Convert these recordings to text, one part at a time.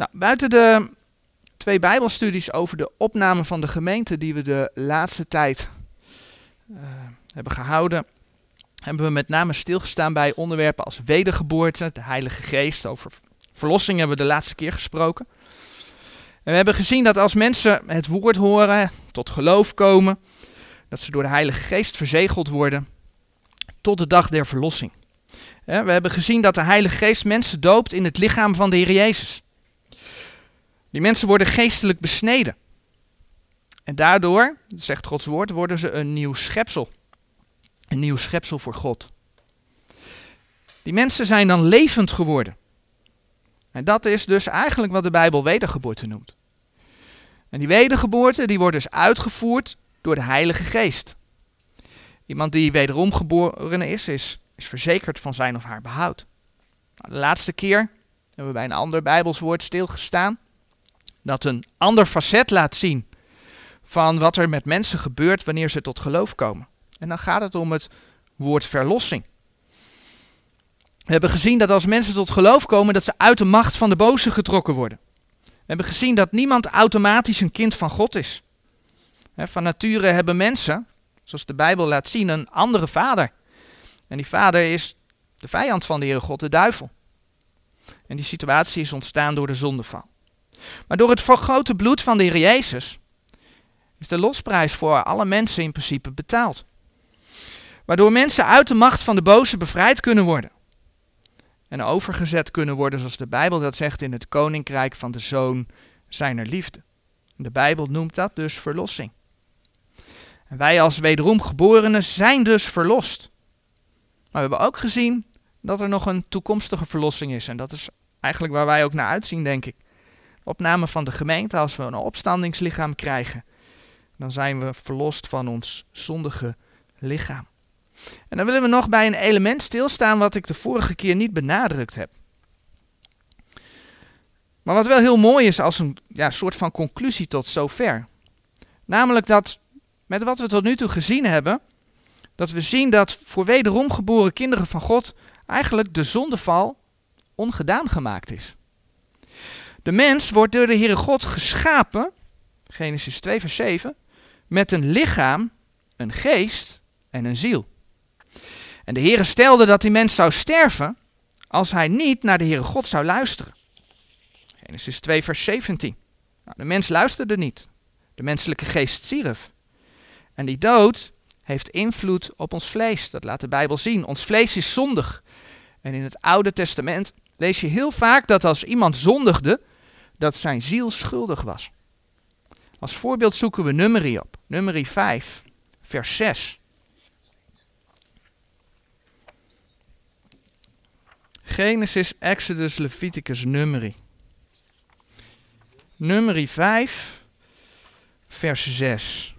Nou, buiten de twee Bijbelstudies over de opname van de gemeente die we de laatste tijd uh, hebben gehouden, hebben we met name stilgestaan bij onderwerpen als wedergeboorte, de Heilige Geest. Over verlossing hebben we de laatste keer gesproken. En we hebben gezien dat als mensen het woord horen, tot geloof komen, dat ze door de Heilige Geest verzegeld worden tot de dag der verlossing. We hebben gezien dat de Heilige Geest mensen doopt in het lichaam van de Heer Jezus. Die mensen worden geestelijk besneden. En daardoor, zegt Gods woord, worden ze een nieuw schepsel. Een nieuw schepsel voor God. Die mensen zijn dan levend geworden. En dat is dus eigenlijk wat de Bijbel wedergeboorte noemt. En die wedergeboorte die wordt dus uitgevoerd door de Heilige Geest. Iemand die wederom geboren is, is, verzekerd van zijn of haar behoud. Nou, de laatste keer hebben we bij een ander Bijbelswoord stilgestaan. Dat een ander facet laat zien van wat er met mensen gebeurt wanneer ze tot geloof komen. En dan gaat het om het woord verlossing. We hebben gezien dat als mensen tot geloof komen, dat ze uit de macht van de boze getrokken worden. We hebben gezien dat niemand automatisch een kind van God is. Van nature hebben mensen, zoals de Bijbel laat zien, een andere vader. En die vader is de vijand van de Heere God, de duivel. En die situatie is ontstaan door de zondeval. Maar door het vergrote bloed van de Heer Jezus is de losprijs voor alle mensen in principe betaald. Waardoor mensen uit de macht van de boze bevrijd kunnen worden. En overgezet kunnen worden, zoals de Bijbel dat zegt, in het koninkrijk van de zoon zijner liefde. De Bijbel noemt dat dus verlossing. En wij als wederom geborenen zijn dus verlost. Maar we hebben ook gezien dat er nog een toekomstige verlossing is. En dat is eigenlijk waar wij ook naar uitzien, denk ik. Opname van de gemeente, als we een opstandingslichaam krijgen, dan zijn we verlost van ons zondige lichaam. En dan willen we nog bij een element stilstaan wat ik de vorige keer niet benadrukt heb. Maar wat wel heel mooi is als een ja, soort van conclusie tot zover. Namelijk dat met wat we tot nu toe gezien hebben, dat we zien dat voor wederom geboren kinderen van God eigenlijk de zondeval ongedaan gemaakt is. De mens wordt door de Heere God geschapen, Genesis 2 vers 7, met een lichaam, een geest en een ziel. En de Heere stelde dat die mens zou sterven als hij niet naar de Heere God zou luisteren. Genesis 2 vers 17. Nou, de mens luisterde niet. De menselijke geest stierf. En die dood heeft invloed op ons vlees. Dat laat de Bijbel zien. Ons vlees is zondig. En in het Oude Testament lees je heel vaak dat als iemand zondigde, dat zijn ziel schuldig was. Als voorbeeld zoeken we Numeri op. Numeri 5, vers 6. Genesis, Exodus, Leviticus, Numeri. Numeri 5, vers 6.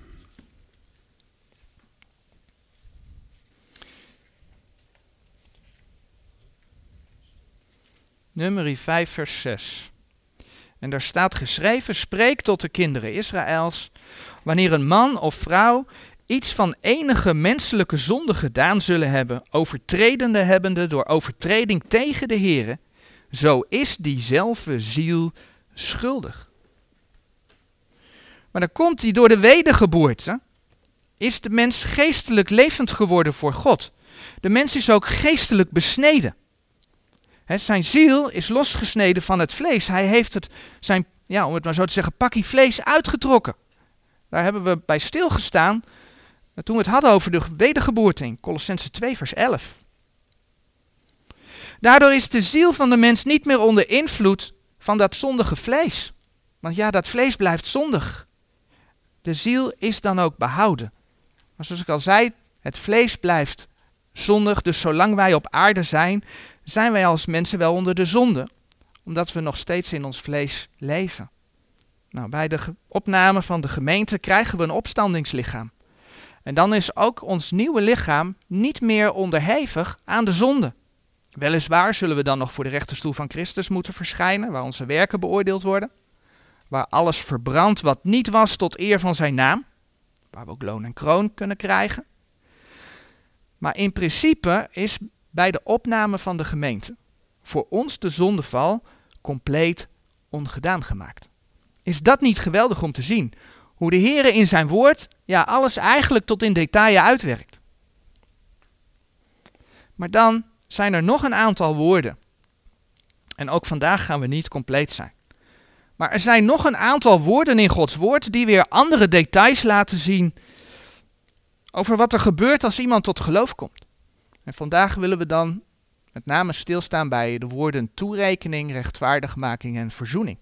Nummer 5, vers 6. En daar staat geschreven: Spreek tot de kinderen Israëls. Wanneer een man of vrouw iets van enige menselijke zonde gedaan zullen hebben, overtredende hebbende door overtreding tegen de Heere, zo is diezelfde ziel schuldig. Maar dan komt hij door de wedergeboorte, is de mens geestelijk levend geworden voor God. De mens is ook geestelijk besneden zijn ziel is losgesneden van het vlees. Hij heeft het, zijn, ja, om het maar zo te zeggen, pakje vlees uitgetrokken. Daar hebben we bij stilgestaan eh, toen we het hadden over de wedergeboorte in Colossense 2 vers 11. Daardoor is de ziel van de mens niet meer onder invloed van dat zondige vlees. Want ja, dat vlees blijft zondig. De ziel is dan ook behouden. Maar zoals ik al zei, het vlees blijft zondig. Dus zolang wij op aarde zijn, zijn wij als mensen wel onder de zonde, omdat we nog steeds in ons vlees leven. Nou, bij de opname van de gemeente krijgen we een opstandingslichaam. En dan is ook ons nieuwe lichaam niet meer onderhevig aan de zonde. Weliswaar zullen we dan nog voor de rechterstoel van Christus moeten verschijnen, waar onze werken beoordeeld worden, waar alles verbrandt wat niet was tot eer van zijn naam, waar we ook loon en kroon kunnen krijgen. Maar in principe is bij de opname van de gemeente voor ons de zondeval compleet ongedaan gemaakt. Is dat niet geweldig om te zien? Hoe de Heer in zijn woord ja, alles eigenlijk tot in detail uitwerkt. Maar dan zijn er nog een aantal woorden. En ook vandaag gaan we niet compleet zijn. Maar er zijn nog een aantal woorden in Gods woord die weer andere details laten zien over wat er gebeurt als iemand tot geloof komt. En vandaag willen we dan met name stilstaan bij de woorden toerekening, rechtvaardigmaking en verzoening.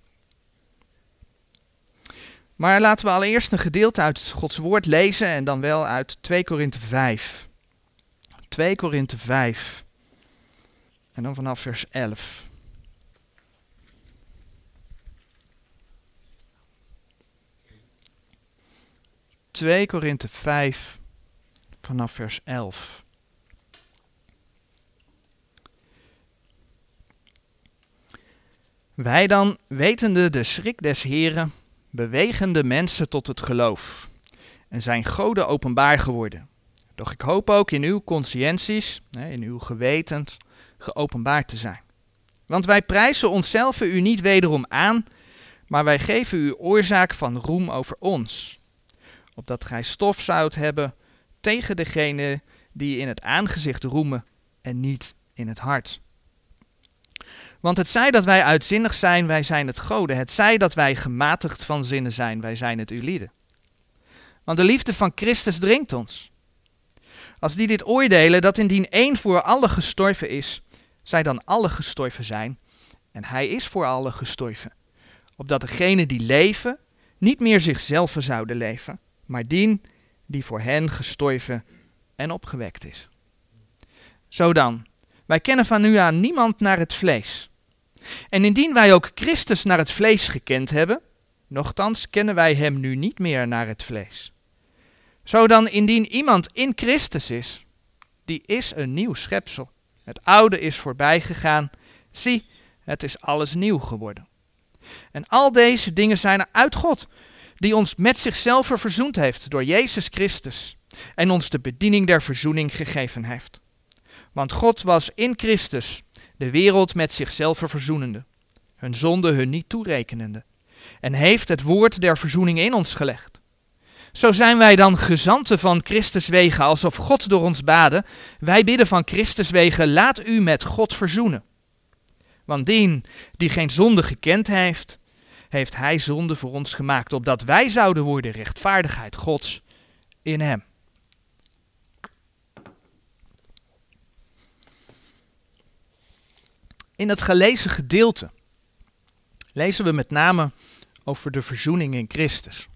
Maar laten we allereerst een gedeelte uit Gods woord lezen en dan wel uit 2 Korinthe 5. 2 Korinthe 5. En dan vanaf vers 11. 2 Korinthe 5 vanaf vers 11. Wij dan, wetende de schrik des Heren, bewegen de mensen tot het geloof en zijn goden openbaar geworden. Doch ik hoop ook in uw conscienties, in uw gewetens, geopenbaard te zijn. Want wij prijzen onszelf u niet wederom aan, maar wij geven u oorzaak van roem over ons, opdat gij stof zoudt hebben tegen degene die in het aangezicht roemen en niet in het hart. Want het zij dat wij uitzinnig zijn, wij zijn het goden. Het zij dat wij gematigd van zinnen zijn, wij zijn het ulieden. Want de liefde van Christus dringt ons. Als die dit oordelen, dat indien één voor alle gestorven is, zij dan alle gestorven zijn. En hij is voor alle gestorven. Opdat degenen die leven, niet meer zichzelf zouden leven, maar dien die voor hen gestorven en opgewekt is. Zo dan, wij kennen van nu aan niemand naar het vlees. En indien wij ook Christus naar het vlees gekend hebben, nochtans kennen wij hem nu niet meer naar het vlees. Zo dan, indien iemand in Christus is, die is een nieuw schepsel. Het oude is voorbij gegaan, zie, het is alles nieuw geworden. En al deze dingen zijn er uit God, die ons met zichzelf verzoend heeft door Jezus Christus en ons de bediening der verzoening gegeven heeft. Want God was in Christus de wereld met zichzelf verzoenende, hun zonde hun niet toerekenende, en heeft het woord der verzoening in ons gelegd. Zo zijn wij dan gezanten van Christus wegen, alsof God door ons baden. Wij bidden van Christus wegen, laat u met God verzoenen. Want dien die geen zonde gekend heeft, heeft hij zonde voor ons gemaakt, opdat wij zouden worden rechtvaardigheid Gods in hem. In het gelezen gedeelte lezen we met name over de verzoening in Christus.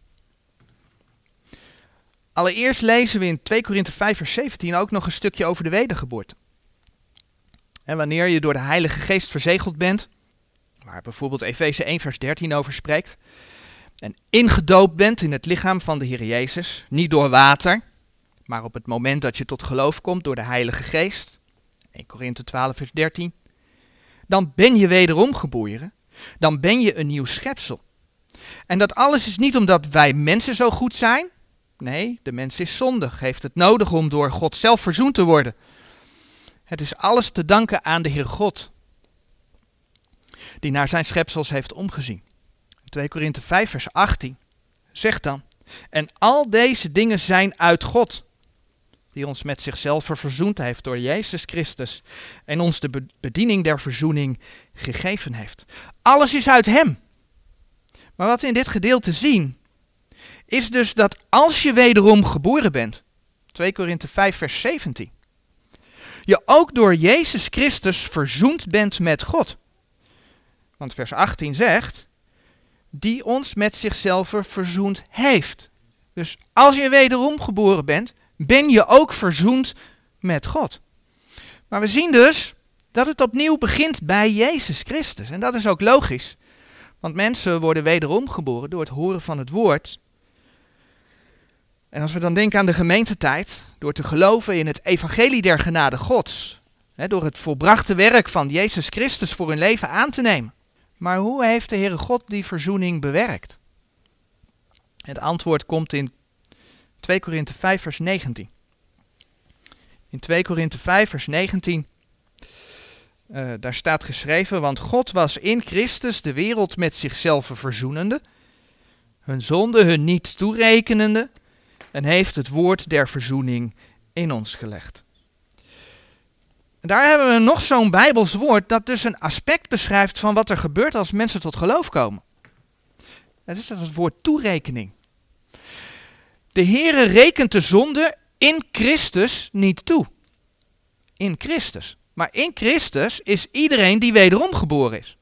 Allereerst lezen we in 2 Korinthe 5 vers 17 ook nog een stukje over de wedergeboorte. En wanneer je door de Heilige Geest verzegeld bent, waar bijvoorbeeld Efeze 1 vers 13 over spreekt, en ingedoopt bent in het lichaam van de Heer Jezus, niet door water, maar op het moment dat je tot geloof komt door de Heilige Geest, 1 Korinthe 12 vers 13, dan ben je wederom geboren, dan ben je een nieuw schepsel. En dat alles is niet omdat wij mensen zo goed zijn, nee, de mens is zondig, heeft het nodig om door God zelf verzoend te worden. Het is alles te danken aan de Heer God, die naar zijn schepsels heeft omgezien. 2 Korinthe 5 vers 18 zegt dan, en al deze dingen zijn uit God, die ons met zichzelf verzoend heeft door Jezus Christus en ons de bediening der verzoening gegeven heeft. Alles is uit Hem. Maar wat we in dit gedeelte zien, is dus dat als je wederom geboren bent, 2 Korinthe 5 vers 17, je ook door Jezus Christus verzoend bent met God. Want vers 18 zegt, die ons met zichzelf verzoend heeft. Dus als je wederom geboren bent, ben je ook verzoend met God. Maar we zien dus dat het opnieuw begint bij Jezus Christus. En dat is ook logisch. Want mensen worden wederom geboren door het horen van het woord. En als we dan denken aan de gemeentetijd, door te geloven in het evangelie der genade Gods, hè, door het volbrachte werk van Jezus Christus voor hun leven aan te nemen. Maar hoe heeft de Heere God die verzoening bewerkt? Het antwoord komt in 2 Korinthe 5 vers 19. In 2 Korinthe 5 vers 19 Uh, daar staat geschreven, want God was in Christus de wereld met zichzelf verzoenende, hun zonde hun niet toerekenende en heeft het woord der verzoening in ons gelegd. En daar hebben we nog zo'n Bijbels woord dat dus een aspect beschrijft van wat er gebeurt als mensen tot geloof komen. Dat is het woord toerekening. De Heere rekent de zonde in Christus niet toe. In Christus. Maar in Christus is iedereen die wederom geboren is.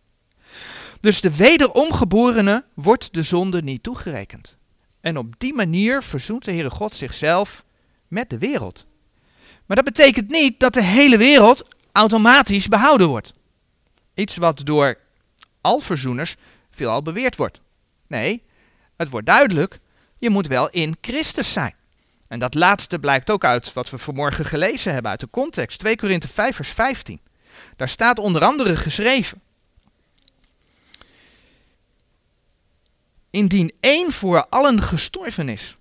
Dus de wederomgeborene wordt de zonde niet toegerekend. En op die manier verzoent de Heere God zichzelf met de wereld. Maar dat betekent niet dat de hele wereld automatisch behouden wordt. Iets wat door alverzoeners veelal beweerd wordt. Nee, het wordt duidelijk, je moet wel in Christus zijn. En dat laatste blijkt ook uit wat we vanmorgen gelezen hebben uit de context. 2 Korinthe 5 vers 15. Daar staat onder andere geschreven. Indien één voor allen gestorven is.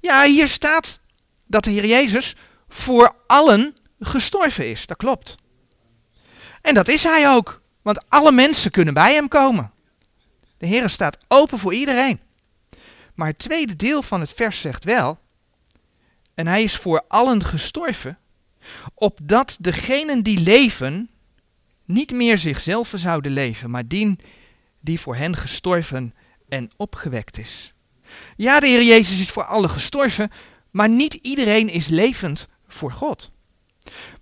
Ja, hier staat dat de Heer Jezus voor allen gestorven is. Dat klopt. En dat is hij ook. Want alle mensen kunnen bij hem komen. De Heer staat open voor iedereen. Maar het tweede deel van het vers zegt wel. En hij is voor allen gestorven. Opdat degenen die leven niet meer zichzelf zouden leven. Maar dien die voor hen gestorven en opgewekt is. Ja, de Heer Jezus is voor allen gestorven. Maar niet iedereen is levend voor God.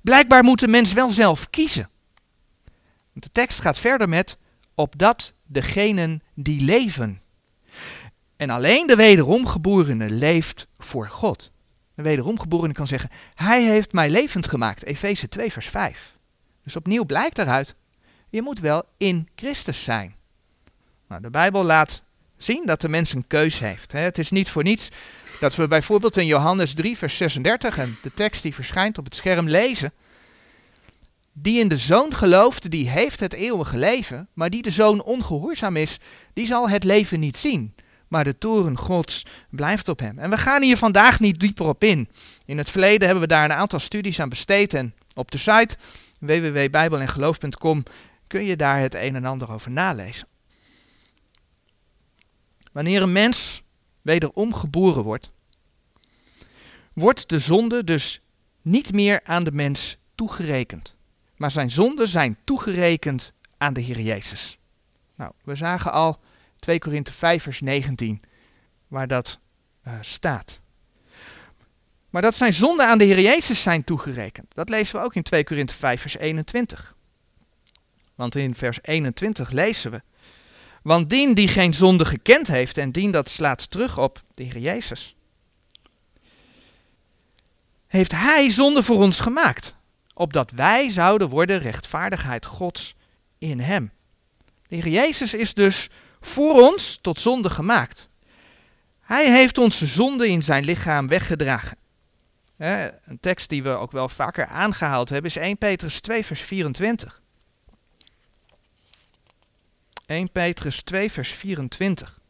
Blijkbaar moet de mens wel zelf kiezen. De tekst gaat verder met opdat degenen die leven. En alleen de wederomgeborene leeft voor God. De wederomgeborene kan zeggen, hij heeft mij levend gemaakt. Efeze 2 vers 5. Dus opnieuw blijkt eruit, je moet wel in Christus zijn. Nou, de Bijbel laat zien dat de mens een keus heeft. Het is niet voor niets dat we bijvoorbeeld in Johannes 3, vers 36, en de tekst die verschijnt op het scherm lezen. Die in de zoon gelooft, die heeft het eeuwige leven, maar die de zoon ongehoorzaam is, die zal het leven niet zien. Maar de toren Gods blijft op hem. En we gaan hier vandaag niet dieper op in. In het verleden hebben we daar een aantal studies aan besteed en op de site www.bijbelengeloof.com kun je daar het een en ander over nalezen. Wanneer een mens wederom geboren wordt, wordt de zonde dus niet meer aan de mens toegerekend. Maar zijn zonden zijn toegerekend aan de Heer Jezus. Nou, we zagen al 2 Korinthe 5 vers 19 waar dat uh, staat. Maar dat zijn zonden aan de Heer Jezus zijn toegerekend. Dat lezen we ook in 2 Korinthe 5 vers 21. Want in vers 21 lezen we want dien die geen zonde gekend heeft en dien dat slaat terug op de Heer Jezus. Heeft Hij zonde voor ons gemaakt, opdat wij zouden worden rechtvaardigheid Gods in Hem. De Heer Jezus is dus voor ons tot zonde gemaakt. Hij heeft onze zonde in zijn lichaam weggedragen. Een tekst die we ook wel vaker aangehaald hebben is 1 Petrus 2 vers 24. 1 Petrus 2, vers 24.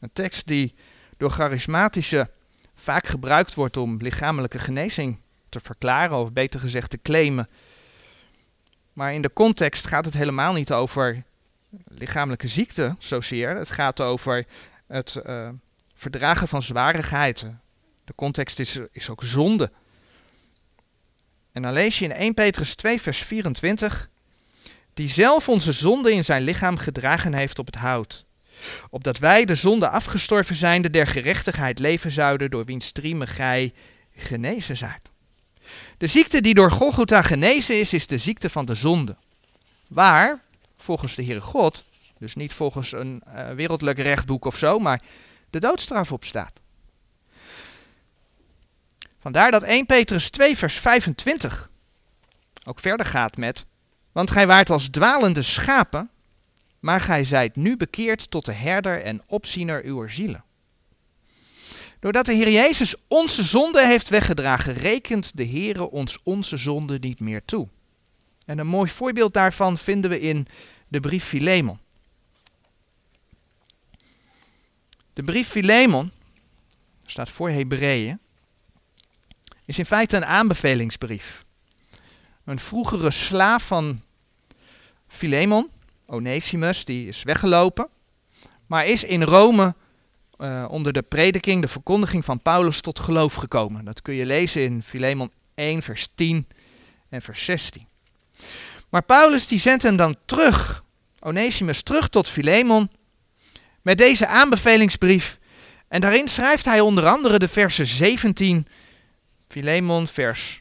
Een tekst die door charismatische vaak gebruikt wordt om lichamelijke genezing te verklaren, of beter gezegd te claimen. Maar in de context gaat het helemaal niet over lichamelijke ziekte zozeer. Het gaat over het uh, verdragen van zwarigheden. De context is, is ook zonde. En dan lees je in 1 Petrus 2, vers 24 die zelf onze zonde in zijn lichaam gedragen heeft op het hout. Opdat wij de zonde afgestorven zijnde der gerechtigheid leven zouden, door wiens striemen gij genezen zijt. De ziekte die door Golgotha genezen is, is de ziekte van de zonde. Waar, volgens de Heere God, dus niet volgens een uh, wereldlijk rechtboek of zo, maar de doodstraf op staat. Vandaar dat 1 Petrus 2 vers 25 ook verder gaat met want gij waart als dwalende schapen, maar gij zijt nu bekeerd tot de herder en opziener uw zielen. Doordat de Heer Jezus onze zonde heeft weggedragen, rekent de Heer ons onze zonde niet meer toe. En een mooi voorbeeld daarvan vinden we in de brief Filemon. De brief Filemon, staat voor Hebreeën, is in feite een aanbevelingsbrief. een vroegere slaaf van Philemon, Onesimus, die is weggelopen, maar is in Rome uh, onder de prediking, de verkondiging van Paulus tot geloof gekomen. Dat kun je lezen in Philemon 1, vers 10 en vers 16. Maar Paulus die zendt hem dan terug, Onesimus terug tot Philemon, met deze aanbevelingsbrief. En daarin schrijft hij onder andere de versen 17, Philemon vers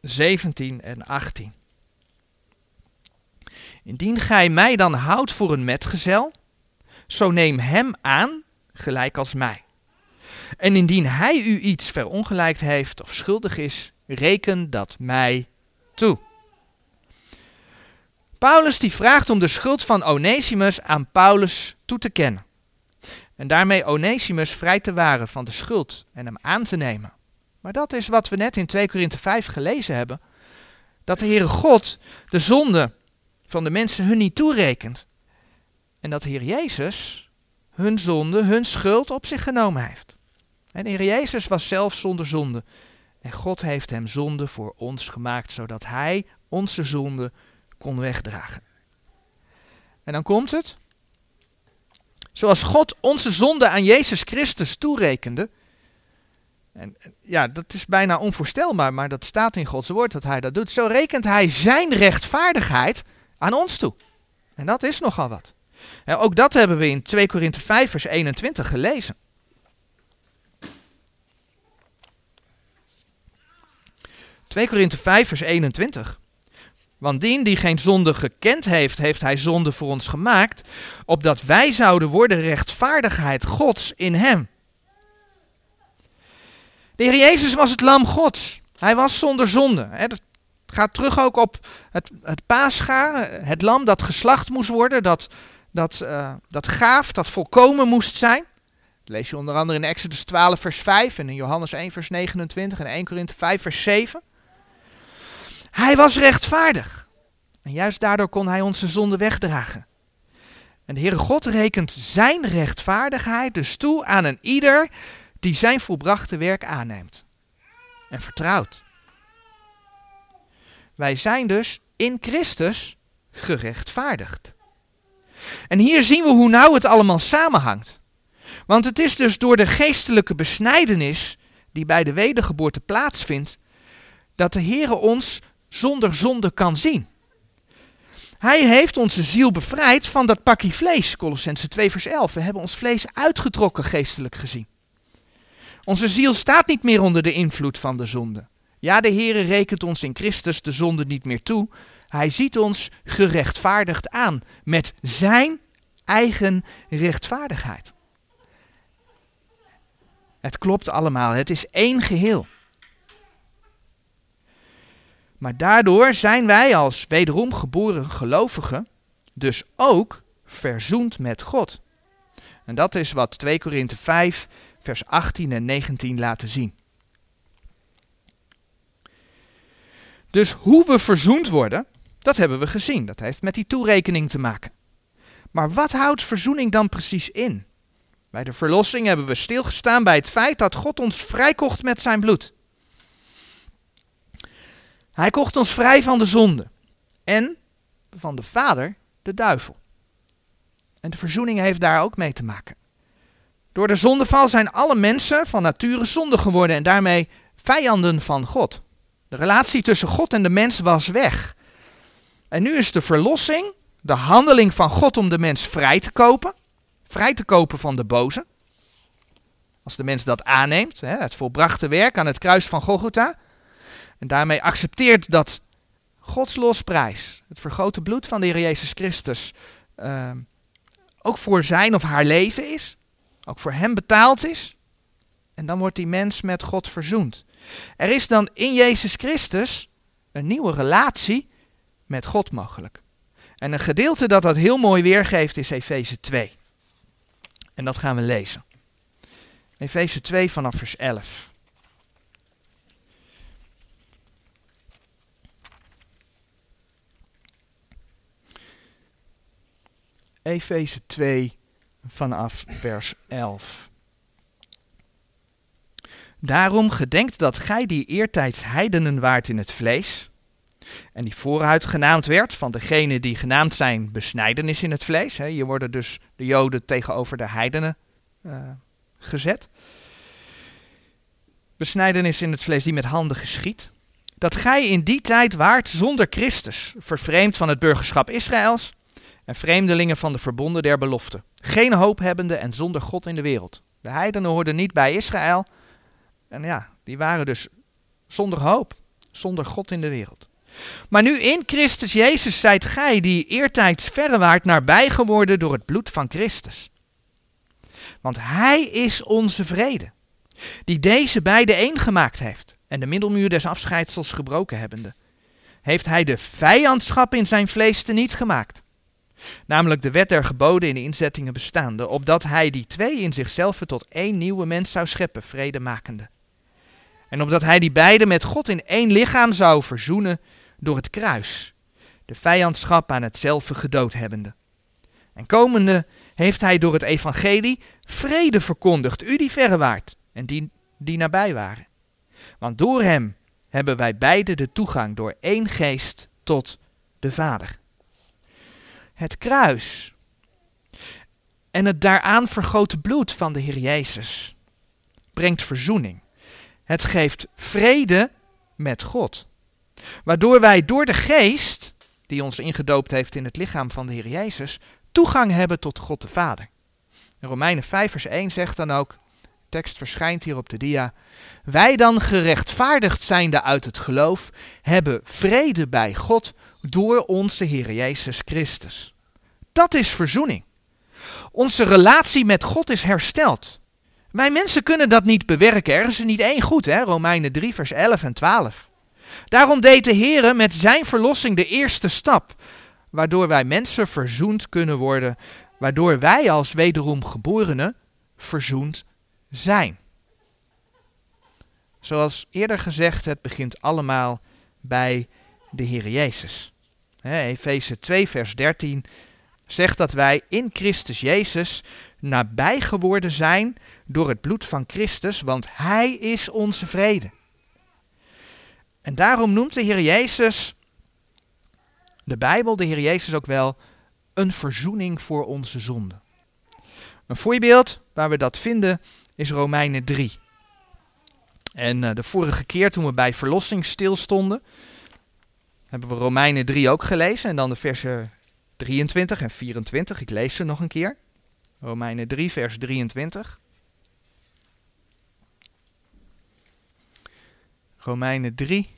17 en 18. Indien gij mij dan houdt voor een metgezel, zo neem hem aan, gelijk als mij. En indien hij u iets verongelijkt heeft of schuldig is, reken dat mij toe. Paulus die vraagt om de schuld van Onesimus aan Paulus toe te kennen. En daarmee Onesimus vrij te waren van de schuld en hem aan te nemen. Maar dat is wat we net in 2 Korinthe 5 gelezen hebben. Dat de Heere God de zonde van de mensen hun niet toerekent. En dat Heer Jezus hun zonde, hun schuld op zich genomen heeft. En Heer Jezus was zelf zonder zonde. En God heeft hem zonde voor ons gemaakt, zodat hij onze zonde kon wegdragen. En dan komt het. Zoals God onze zonde aan Jezus Christus toerekende. En ja, dat is bijna onvoorstelbaar, maar dat staat in Gods woord dat hij dat doet. Zo rekent hij zijn rechtvaardigheid aan ons toe. En dat is nogal wat. En ook dat hebben we in 2 Korinthe 5 vers 21 gelezen. ...2 Korinthe 5 vers 21. Want dien die geen zonde gekend heeft, heeft hij zonde voor ons gemaakt, opdat wij zouden worden rechtvaardigheid Gods in hem. De Heer Jezus was het lam Gods. Hij was zonder zonde. Gaat terug ook op het, het paascha, het lam dat geslacht moest worden, dat, dat, uh, dat gaaf, dat volkomen moest zijn. Lees je onder andere in Exodus 12 vers 5 en in Johannes 1 vers 29 en 1 Korinthe 5 vers 7. Hij was rechtvaardig. En juist daardoor kon hij onze zonde wegdragen. En de Heere God rekent zijn rechtvaardigheid dus toe aan een ieder die zijn volbrachte werk aanneemt en vertrouwt. Wij zijn dus in Christus gerechtvaardigd. En hier zien we hoe nauw het allemaal samenhangt. Want het is dus door de geestelijke besnijdenis die bij de wedergeboorte plaatsvindt, dat de Heere ons zonder zonde kan zien. Hij heeft onze ziel bevrijd van dat pakje vlees, Colossense 2 vers 11. We hebben ons vlees uitgetrokken geestelijk gezien. Onze ziel staat niet meer onder de invloed van de zonde. Ja, de Heere rekent ons in Christus de zonde niet meer toe. Hij ziet ons gerechtvaardigd aan met zijn eigen rechtvaardigheid. Het klopt allemaal, het is één geheel. Maar daardoor zijn wij als wederom geboren gelovigen dus ook verzoend met God. En dat is wat 2 Korinthe 5, vers 18 en 19 laten zien. Dus hoe we verzoend worden, dat hebben we gezien. Dat heeft met die toerekening te maken. Maar wat houdt verzoening dan precies in? Bij de verlossing hebben we stilgestaan bij het feit dat God ons vrijkocht met zijn bloed. Hij kocht ons vrij van de zonde en van de vader, de duivel. En de verzoening heeft daar ook mee te maken. Door de zondeval zijn alle mensen van nature zonde geworden en daarmee vijanden van God. De relatie tussen God en de mens was weg. En nu is de verlossing de handeling van God om de mens vrij te kopen, vrij te kopen van de boze. Als de mens dat aanneemt, het volbrachte werk aan het kruis van Golgotha, en daarmee accepteert dat Gods losprijs, het vergrote bloed van de Heer Jezus Christus, uh, ook voor zijn of haar leven is, ook voor hem betaald is. En dan wordt die mens met God verzoend. Er is dan in Jezus Christus een nieuwe relatie met God mogelijk. En een gedeelte dat dat heel mooi weergeeft is Efeze 2. En dat gaan we lezen. Efeze 2 vanaf vers 11. Efeze 2 vanaf vers 11. Daarom gedenkt dat gij die eertijds heidenen waart in het vlees, en die vooruit genaamd werd van degene die genaamd zijn besnijdenis in het vlees. Hè. Hier worden dus de Joden tegenover de heidenen uh, gezet. Besnijdenis in het vlees die met handen geschiet. Dat gij in die tijd waart zonder Christus, vervreemd van het burgerschap Israëls en vreemdelingen van de verbonden der belofte. Geen hoop hebbende en zonder God in de wereld. De heidenen hoorden niet bij Israël. En ja, die waren dus zonder hoop, zonder God in de wereld. Maar nu in Christus Jezus zijt gij die eertijds verre waart nabij geworden door het bloed van Christus. Want hij is onze vrede, die deze beide één gemaakt heeft en de middelmuur des afscheidsels gebroken hebbende. Heeft hij de vijandschap in zijn vlees teniet gemaakt. Namelijk de wet der geboden in de inzettingen bestaande, opdat hij die twee in zichzelf tot één nieuwe mens zou scheppen, vrede makende. En opdat hij die beide met God in één lichaam zou verzoenen door het kruis, de vijandschap aan hetzelfde gedood hebbende. En komende heeft hij door het evangelie vrede verkondigd, u die verre waart en die, die nabij waren. Want door hem hebben wij beide de toegang door één geest tot de Vader. Het kruis en het daaraan vergoten bloed van de Heer Jezus brengt verzoening. Het geeft vrede met God. Waardoor wij door de geest, die ons ingedoopt heeft in het lichaam van de Heer Jezus, toegang hebben tot God de Vader. In Romeinen 5 vers 1 zegt dan ook, tekst verschijnt hier op de dia, wij dan gerechtvaardigd zijnde uit het geloof, hebben vrede bij God door onze Heer Jezus Christus. Dat is verzoening. Onze relatie met God is hersteld. Wij mensen kunnen dat niet bewerken. Er is niet één goed, hè? Romeinen 3, vers 11 en 12. Daarom deed de Heer met zijn verlossing de eerste stap, waardoor wij mensen verzoend kunnen worden, waardoor wij als wederom geborenen verzoend zijn. Zoals eerder gezegd, het begint allemaal bij de Heer Jezus. Efeze 2, vers 13 zegt dat wij in Christus Jezus nabij geworden zijn door het bloed van Christus, want Hij is onze vrede. En daarom noemt de Heer Jezus, de Bijbel, de Heer Jezus ook wel een verzoening voor onze zonde. Een voorbeeld waar we dat vinden is Romeinen 3. En uh, de vorige keer toen we bij verlossing stilstonden, hebben we Romeinen 3 ook gelezen en dan de versen 23 en 24. Ik lees ze nog een keer. Romeinen 3, vers 23. Romeinen 3,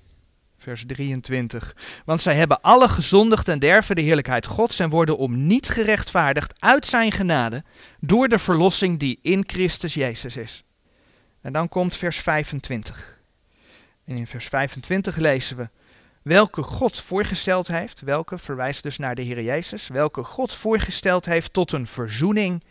vers 23. Want zij hebben alle gezondigd en derven de heerlijkheid Gods en worden om niet gerechtvaardigd uit zijn genade door de verlossing die in Christus Jezus is. En dan komt vers 25. En in vers 25 lezen we, welke God voorgesteld heeft, welke verwijst dus naar de Heer Jezus, welke God voorgesteld heeft tot een verzoening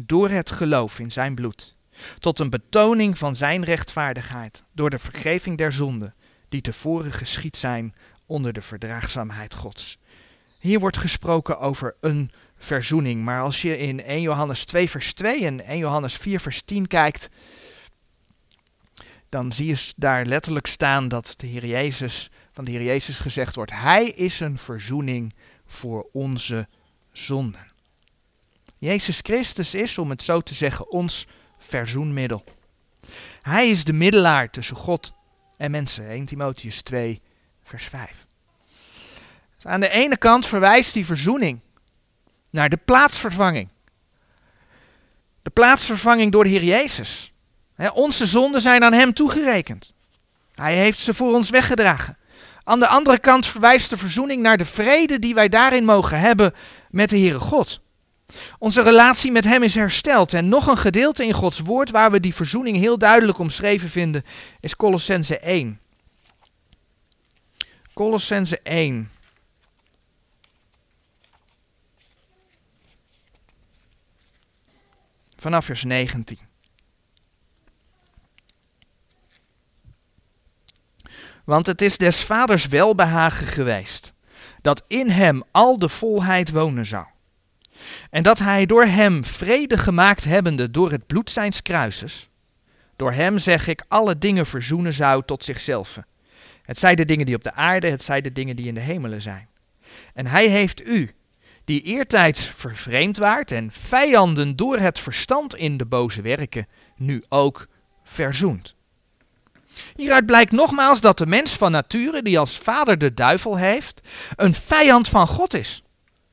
door het geloof in zijn bloed tot een betoning van zijn rechtvaardigheid door de vergeving der zonden die tevoren geschied zijn onder de verdraagzaamheid Gods. Hier wordt gesproken over een verzoening, maar als je in 1 Johannes 2 vers 2 en 1 Johannes 4 vers 10 kijkt, dan zie je daar letterlijk staan dat de Heer Jezus, van de Heer Jezus gezegd wordt, Hij is een verzoening voor onze zonden. Jezus Christus is, om het zo te zeggen, ons verzoenmiddel. Hij is de middelaar tussen God en mensen. 1 Timotheus 2, vers 5. Dus aan de ene kant verwijst die verzoening naar de plaatsvervanging. De plaatsvervanging door de Heer Jezus. onze zonden zijn aan Hem toegerekend. Hij heeft ze voor ons weggedragen. Aan de andere kant verwijst de verzoening naar de vrede die wij daarin mogen hebben met de Heere God. Onze relatie met Hem is hersteld. En nog een gedeelte in Gods Woord waar we die verzoening heel duidelijk omschreven vinden, is Colossense 1. Colossense 1. Vanaf vers 19. Want het is des vaders welbehagen geweest dat in hem al de volheid wonen zou en dat hij door hem vrede gemaakt hebbende door het bloed zijns kruises, door hem zeg ik alle dingen verzoenen zou tot zichzelf. Het zij de dingen die op de aarde, het zij de dingen die in de hemelen zijn. En hij heeft u, die eertijds vervreemd waart en vijanden door het verstand in de boze werken, nu ook verzoend. Hieruit blijkt nogmaals dat de mens van nature, die als vader de duivel heeft, een vijand van God is.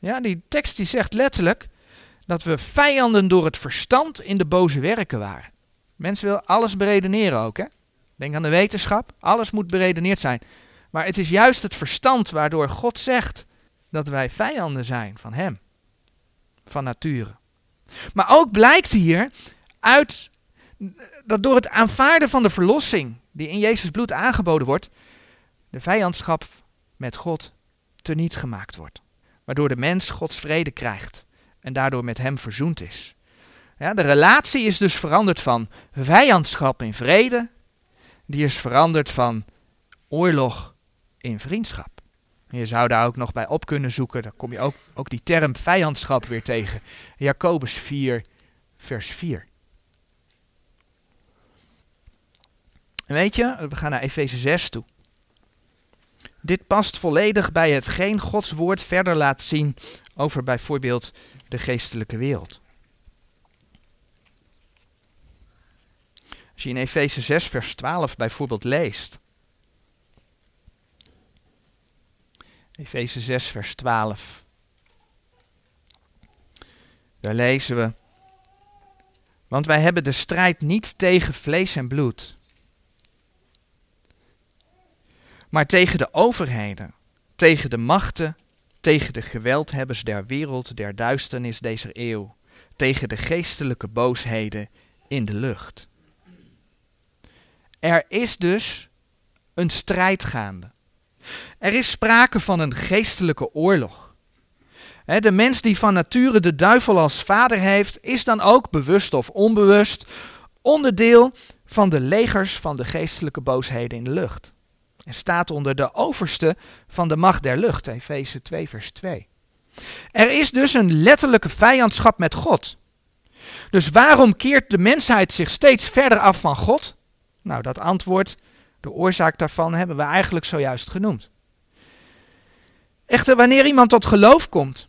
Ja, die tekst die zegt letterlijk dat we vijanden door het verstand in de boze werken waren. Mensen willen alles beredeneren ook, hè? Denk aan de wetenschap, alles moet beredeneerd zijn. Maar het is juist het verstand waardoor God zegt dat wij vijanden zijn van Hem, van nature. Maar ook blijkt hier uit dat door het aanvaarden van de verlossing die in Jezus bloed aangeboden wordt, de vijandschap met God teniet gemaakt wordt. Waardoor de mens Gods vrede krijgt en daardoor met Hem verzoend is. Ja, de relatie is dus veranderd van vijandschap in vrede, die is veranderd van oorlog in vriendschap. je zou daar ook nog bij op kunnen zoeken, dan kom je ook, ook die term vijandschap weer tegen. Jacobus 4, vers 4. En weet je, we gaan naar Efeze 6 toe. Dit past volledig bij hetgeen Gods woord verder laat zien over bijvoorbeeld de geestelijke wereld. Als je in Efeze 6, vers 12 bijvoorbeeld leest. Efeze 6, vers 12. Daar lezen we. Want wij hebben de strijd niet tegen vlees en bloed, maar tegen de overheden, tegen de machten, tegen de geweldhebbers der wereld, der duisternis deze eeuw, tegen de geestelijke boosheden in de lucht. Er is dus een strijd gaande. Er is sprake van een geestelijke oorlog. De mens die van nature de duivel als vader heeft, is dan ook bewust of onbewust onderdeel van de legers van de geestelijke boosheden in de lucht. En staat onder de overste van de macht der lucht, Efeze 2, vers 2. Er is dus een letterlijke vijandschap met God. Dus waarom keert de mensheid zich steeds verder af van God? Nou, dat antwoord, de oorzaak daarvan, hebben we eigenlijk zojuist genoemd. Echter, wanneer iemand tot geloof komt,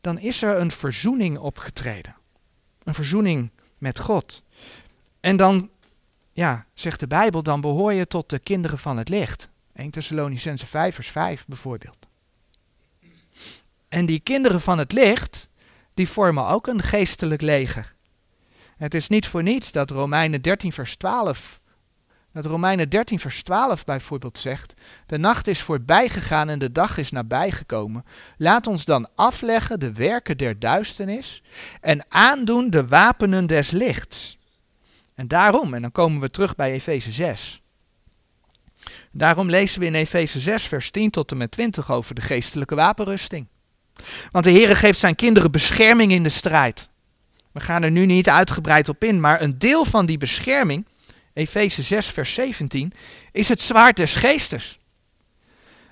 dan is er een verzoening opgetreden. Een verzoening met God. En dan, ja, zegt de Bijbel, dan behoor je tot de kinderen van het licht. 1 Thessalonicense 5 vers 5 bijvoorbeeld. En die kinderen van het licht, die vormen ook een geestelijk leger. Het is niet voor niets dat Romeinen 13 vers 12 dat Romeinen 13 vers 12 bijvoorbeeld zegt: De nacht is voorbij gegaan en de dag is nabijgekomen. Laat ons dan afleggen de werken der duisternis en aandoen de wapenen des lichts. En daarom, en dan komen we terug bij Efeze 6. Daarom lezen we in Efeze 6 vers 10 tot en met 20 over de geestelijke wapenrusting. Want de Heere geeft zijn kinderen bescherming in de strijd. We gaan er nu niet uitgebreid op in, maar een deel van die bescherming, Efeze 6, vers 17, is het zwaard des geestes.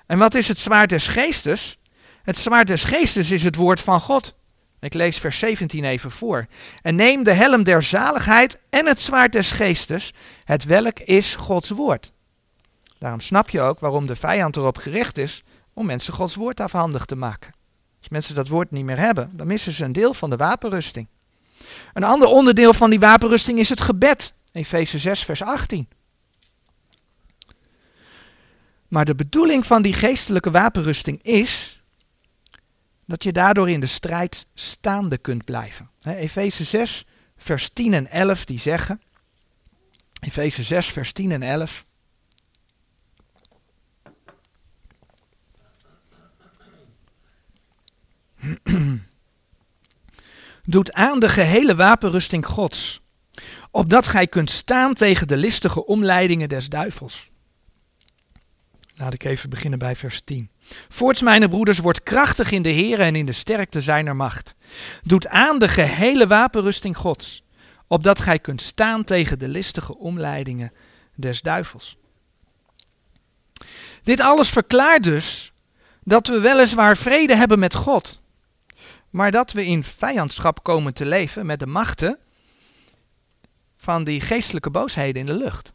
En wat is het zwaard des geestes? Het zwaard des geestes is het woord van God. Ik lees vers 17 even voor. En neem de helm der zaligheid en het zwaard des geestes, het welk is Gods woord. Daarom snap je ook waarom de vijand erop gericht is om mensen Gods woord afhandig te maken. Als mensen dat woord niet meer hebben, dan missen ze een deel van de wapenrusting. Een ander onderdeel van die wapenrusting is het gebed. Efeze 6, vers 18. Maar de bedoeling van die geestelijke wapenrusting is dat je daardoor in de strijd staande kunt blijven. Efeze 6, vers 10 en 11, die zeggen. Efeze 6, vers 10 en 11. doet aan de gehele wapenrusting Gods, opdat gij kunt staan tegen de listige omleidingen des duivels. Laat ik even beginnen bij vers 10. Voorts, mijn broeders, wordt krachtig in de Heer en in de sterkte zijner macht. Doet aan de gehele wapenrusting Gods, opdat gij kunt staan tegen de listige omleidingen des duivels. Dit alles verklaart dus dat we weliswaar vrede hebben met God, maar dat we in vijandschap komen te leven met de machten van die geestelijke boosheden in de lucht.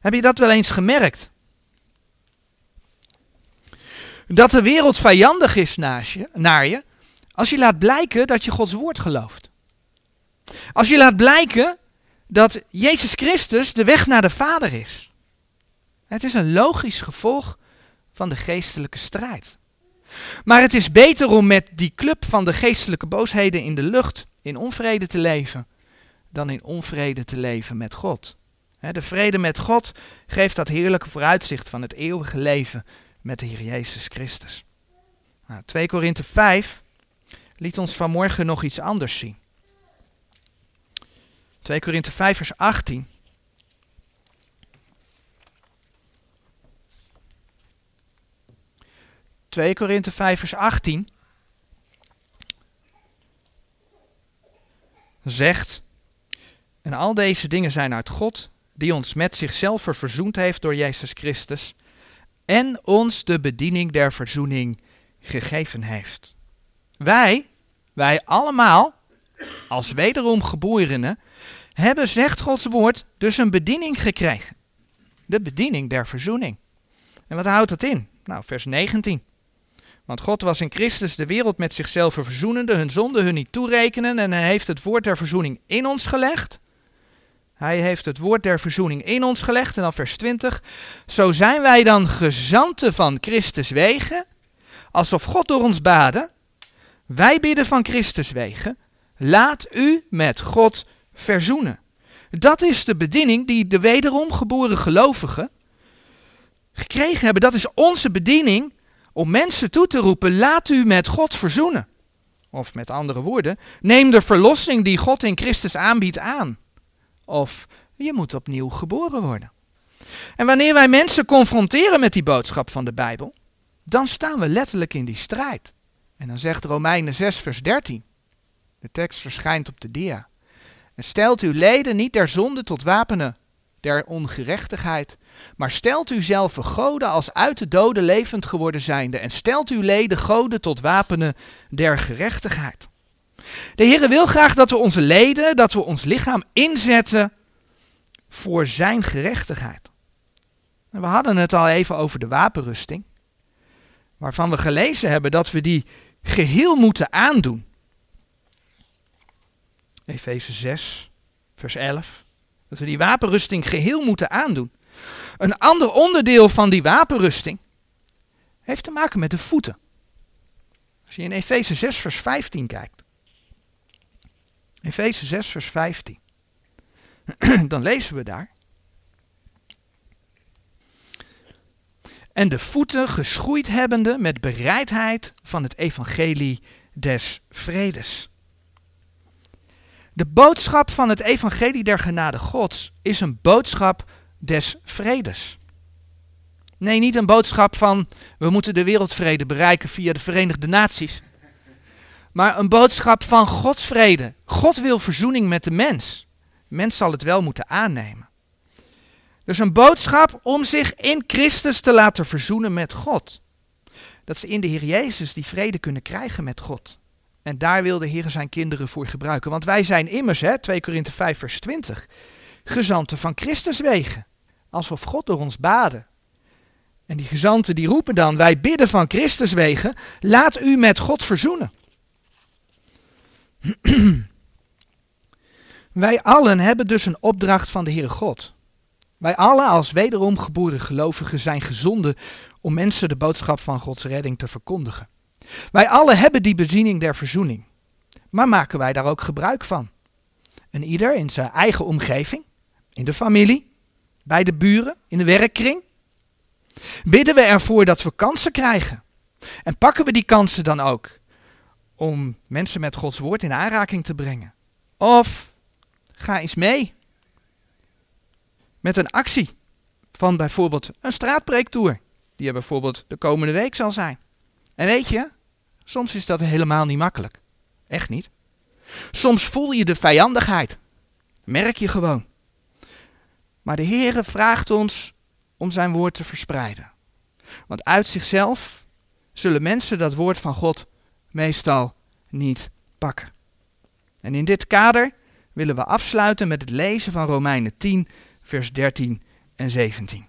Heb je dat wel eens gemerkt? Dat de wereld vijandig is naar je als je laat blijken dat je Gods woord gelooft. Als je laat blijken dat Jezus Christus de weg naar de Vader is. Het is een logisch gevolg van de geestelijke strijd. Maar het is beter om met die club van de geestelijke boosheden in de lucht in onvrede te leven, dan in onvrede te leven met God. De vrede met God geeft dat heerlijke vooruitzicht van het eeuwige leven met de Heer Jezus Christus. Nou, 2 Korinthe 5 liet ons vanmorgen nog iets anders zien. 2 Korinthe 5 vers 18. ...2 Korinthe 5 vers 18... ...zegt... ...en al deze dingen zijn uit God... ...die ons met zichzelf verzoend heeft door Jezus Christus... ...en ons de bediening der verzoening gegeven heeft. Wij, wij allemaal, als wederom geborenen, hebben, zegt Gods woord, dus een bediening gekregen. De bediening der verzoening. En wat houdt dat in? Nou, vers 19. Want God was in Christus de wereld met zichzelf verzoenende, hun zonde hun niet toerekenen en hij heeft het woord der verzoening in ons gelegd. Hij heeft het woord der verzoening in ons gelegd. En dan vers 20. Zo zijn wij dan gezanten van Christus wegen, alsof God door ons baden. Wij bidden van Christus wegen. Laat u met God verzoenen. Dat is de bediening die de wederom geboren gelovigen gekregen hebben. Dat is onze bediening om mensen toe te roepen: laat u met God verzoenen. Of met andere woorden, neem de verlossing die God in Christus aanbiedt aan. Of je moet opnieuw geboren worden. En wanneer wij mensen confronteren met die boodschap van de Bijbel, dan staan we letterlijk in die strijd. En dan zegt Romeinen 6, vers 13. De tekst verschijnt op de dia. En stelt uw leden niet der zonde tot wapenen der ongerechtigheid, maar stelt u zelf goden als uit de doden levend geworden zijnde, en stelt uw leden goden tot wapenen der gerechtigheid. De Heer wil graag dat we onze leden, dat we ons lichaam inzetten voor zijn gerechtigheid. We hadden het al even over de wapenrusting, waarvan we gelezen hebben dat we die geheel moeten aandoen. Efeze 6, vers 11. Dat we die wapenrusting geheel moeten aandoen. Een ander onderdeel van die wapenrusting heeft te maken met de voeten. Als je in Efeze 6, vers 15 kijkt. Efeze 6, vers 15. Dan lezen we daar. En de voeten geschoeid hebbende met bereidheid van het evangelie des vredes. De boodschap van het evangelie der genade Gods is een boodschap des vredes. Nee, niet een boodschap van we moeten de wereldvrede bereiken via de Verenigde Naties. Maar een boodschap van Gods vrede. God wil verzoening met de mens. De mens zal het wel moeten aannemen. Dus een boodschap om zich in Christus te laten verzoenen met God. Dat ze in de Heer Jezus die vrede kunnen krijgen met God. En daar wil de Heer zijn kinderen voor gebruiken. Want wij zijn immers, hè, 2 Korinthe 5 vers 20, gezanten van Christus wegen. Alsof God door ons baden. En die gezanten die roepen dan, wij bidden van Christus wegen, laat u met God verzoenen. wij allen hebben dus een opdracht van de Heere God. Wij allen als wederom geboren gelovigen zijn gezonden om mensen de boodschap van Gods redding te verkondigen. Wij allen hebben die beziening der verzoening. Maar maken wij daar ook gebruik van? En ieder in zijn eigen omgeving, in de familie, bij de buren, in de werkkring? Bidden we ervoor dat we kansen krijgen? En pakken we die kansen dan ook om mensen met Gods woord in aanraking te brengen? Of ga eens mee met een actie van bijvoorbeeld een straatpreektour, die er bijvoorbeeld de komende week zal zijn. En weet je, soms is dat helemaal niet makkelijk. Echt niet. Soms voel je de vijandigheid. Merk je gewoon. Maar de Heere vraagt ons om zijn woord te verspreiden. Want uit zichzelf zullen mensen dat woord van God meestal niet pakken. En in dit kader willen we afsluiten met het lezen van Romeinen 10, vers 13 en 17.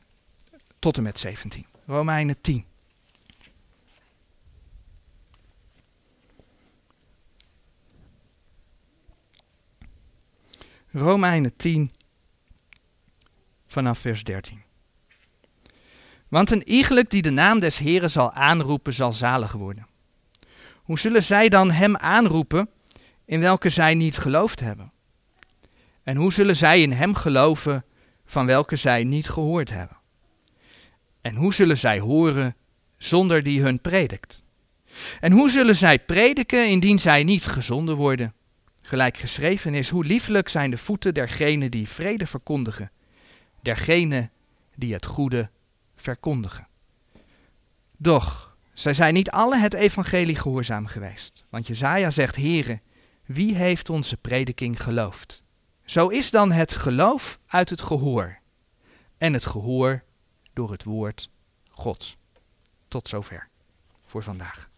Tot en met 17. Romeinen 10. Romeinen 10 vanaf vers 13. Want een iegelijk die de naam des Heren zal aanroepen, zal zalig worden. Hoe zullen zij dan hem aanroepen, in welke zij niet geloofd hebben? En hoe zullen zij in hem geloven, van welke zij niet gehoord hebben? En hoe zullen zij horen, zonder die hun predikt? En hoe zullen zij prediken, indien zij niet gezonden worden? Gelijk geschreven is, hoe liefelijk zijn de voeten dergenen die vrede verkondigen, dergenen die het goede verkondigen. Doch, zij zijn niet alle het evangelie gehoorzaam geweest. Want Jezaja zegt, Heere, wie heeft onze prediking geloofd? Zo is dan het geloof uit het gehoor. En het gehoor door het woord Gods. Tot zover voor vandaag.